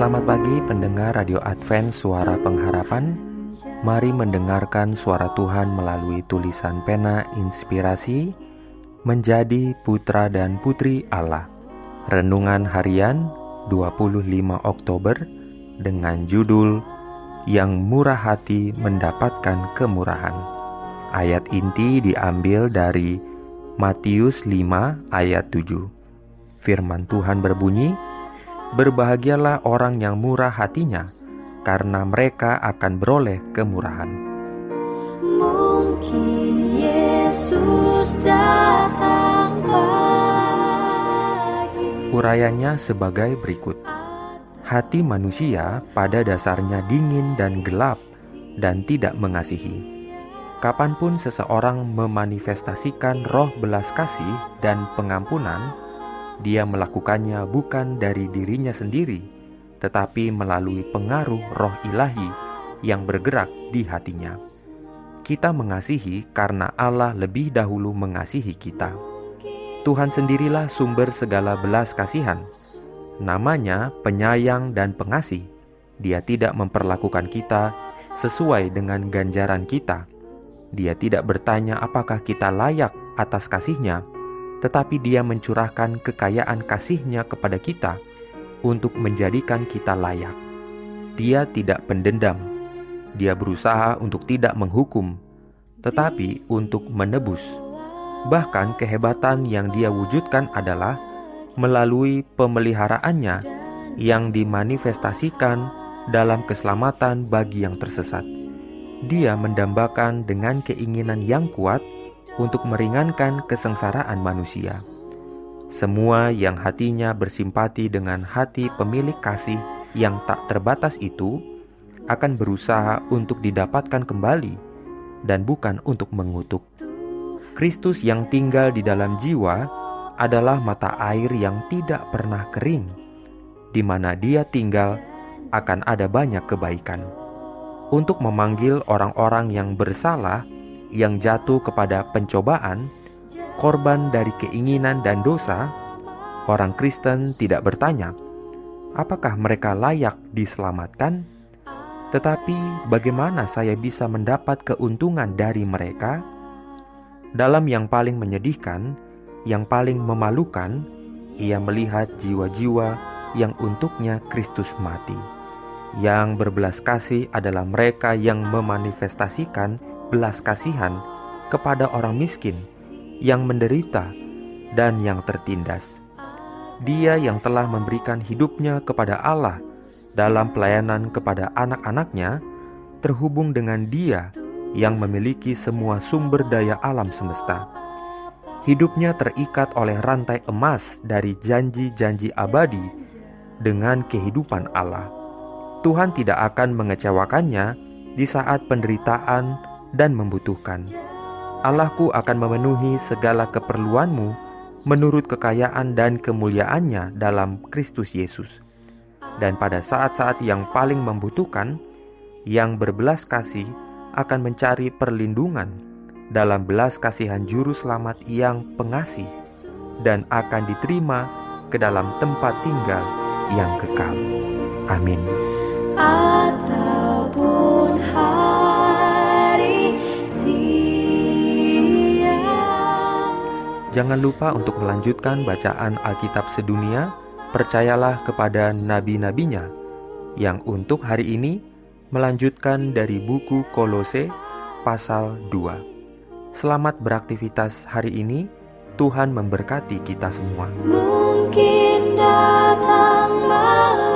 Selamat pagi pendengar Radio Advent Suara Pengharapan. Mari mendengarkan suara Tuhan melalui tulisan pena inspirasi Menjadi putra dan putri Allah. Renungan harian 25 Oktober dengan judul Yang murah hati mendapatkan kemurahan. Ayat inti diambil dari Matius 5 ayat 7 Firman Tuhan berbunyi, Berbahagialah orang yang murah hatinya, karena mereka akan beroleh kemurahan. Mungkin Yesus datang pagi Urayanya sebagai berikut: hati manusia pada dasarnya dingin dan gelap, dan tidak mengasihi. Kapan pun seseorang memanifestasikan roh belas kasih dan pengampunan, dia melakukannya bukan dari dirinya sendiri, tetapi melalui pengaruh roh ilahi yang bergerak di hatinya. Kita mengasihi karena Allah lebih dahulu mengasihi kita. Tuhan sendirilah sumber segala belas kasihan. Namanya penyayang dan pengasih. Dia tidak memperlakukan kita sesuai dengan ganjaran kita. Dia tidak bertanya apakah kita layak atas kasihnya, tetapi dia mencurahkan kekayaan kasihnya kepada kita untuk menjadikan kita layak. Dia tidak pendendam. Dia berusaha untuk tidak menghukum, tetapi untuk menebus. Bahkan kehebatan yang dia wujudkan adalah melalui pemeliharaannya yang dimanifestasikan dalam keselamatan bagi yang tersesat. Dia mendambakan dengan keinginan yang kuat untuk meringankan kesengsaraan manusia. Semua yang hatinya bersimpati dengan hati pemilik kasih yang tak terbatas itu akan berusaha untuk didapatkan kembali dan bukan untuk mengutuk. Kristus yang tinggal di dalam jiwa adalah mata air yang tidak pernah kering. Di mana Dia tinggal akan ada banyak kebaikan. Untuk memanggil orang-orang yang bersalah yang jatuh kepada pencobaan, korban dari keinginan dan dosa, orang Kristen tidak bertanya, apakah mereka layak diselamatkan? Tetapi bagaimana saya bisa mendapat keuntungan dari mereka? Dalam yang paling menyedihkan, yang paling memalukan, ia melihat jiwa-jiwa yang untuknya Kristus mati. Yang berbelas kasih adalah mereka yang memanifestasikan belas kasihan kepada orang miskin yang menderita dan yang tertindas. Dia yang telah memberikan hidupnya kepada Allah dalam pelayanan kepada anak-anaknya, terhubung dengan Dia yang memiliki semua sumber daya alam semesta. Hidupnya terikat oleh rantai emas dari janji-janji abadi dengan kehidupan Allah. Tuhan tidak akan mengecewakannya di saat penderitaan dan membutuhkan. Allahku akan memenuhi segala keperluanmu menurut kekayaan dan kemuliaannya dalam Kristus Yesus. Dan pada saat-saat yang paling membutuhkan, yang berbelas kasih akan mencari perlindungan dalam belas kasihan juru selamat yang pengasih dan akan diterima ke dalam tempat tinggal yang kekal. Amin. ataupun Jangan lupa untuk melanjutkan bacaan Alkitab sedunia. Percayalah kepada nabi-nabinya yang untuk hari ini melanjutkan dari buku Kolose pasal 2. Selamat beraktivitas hari ini. Tuhan memberkati kita semua. Mungkin datang malam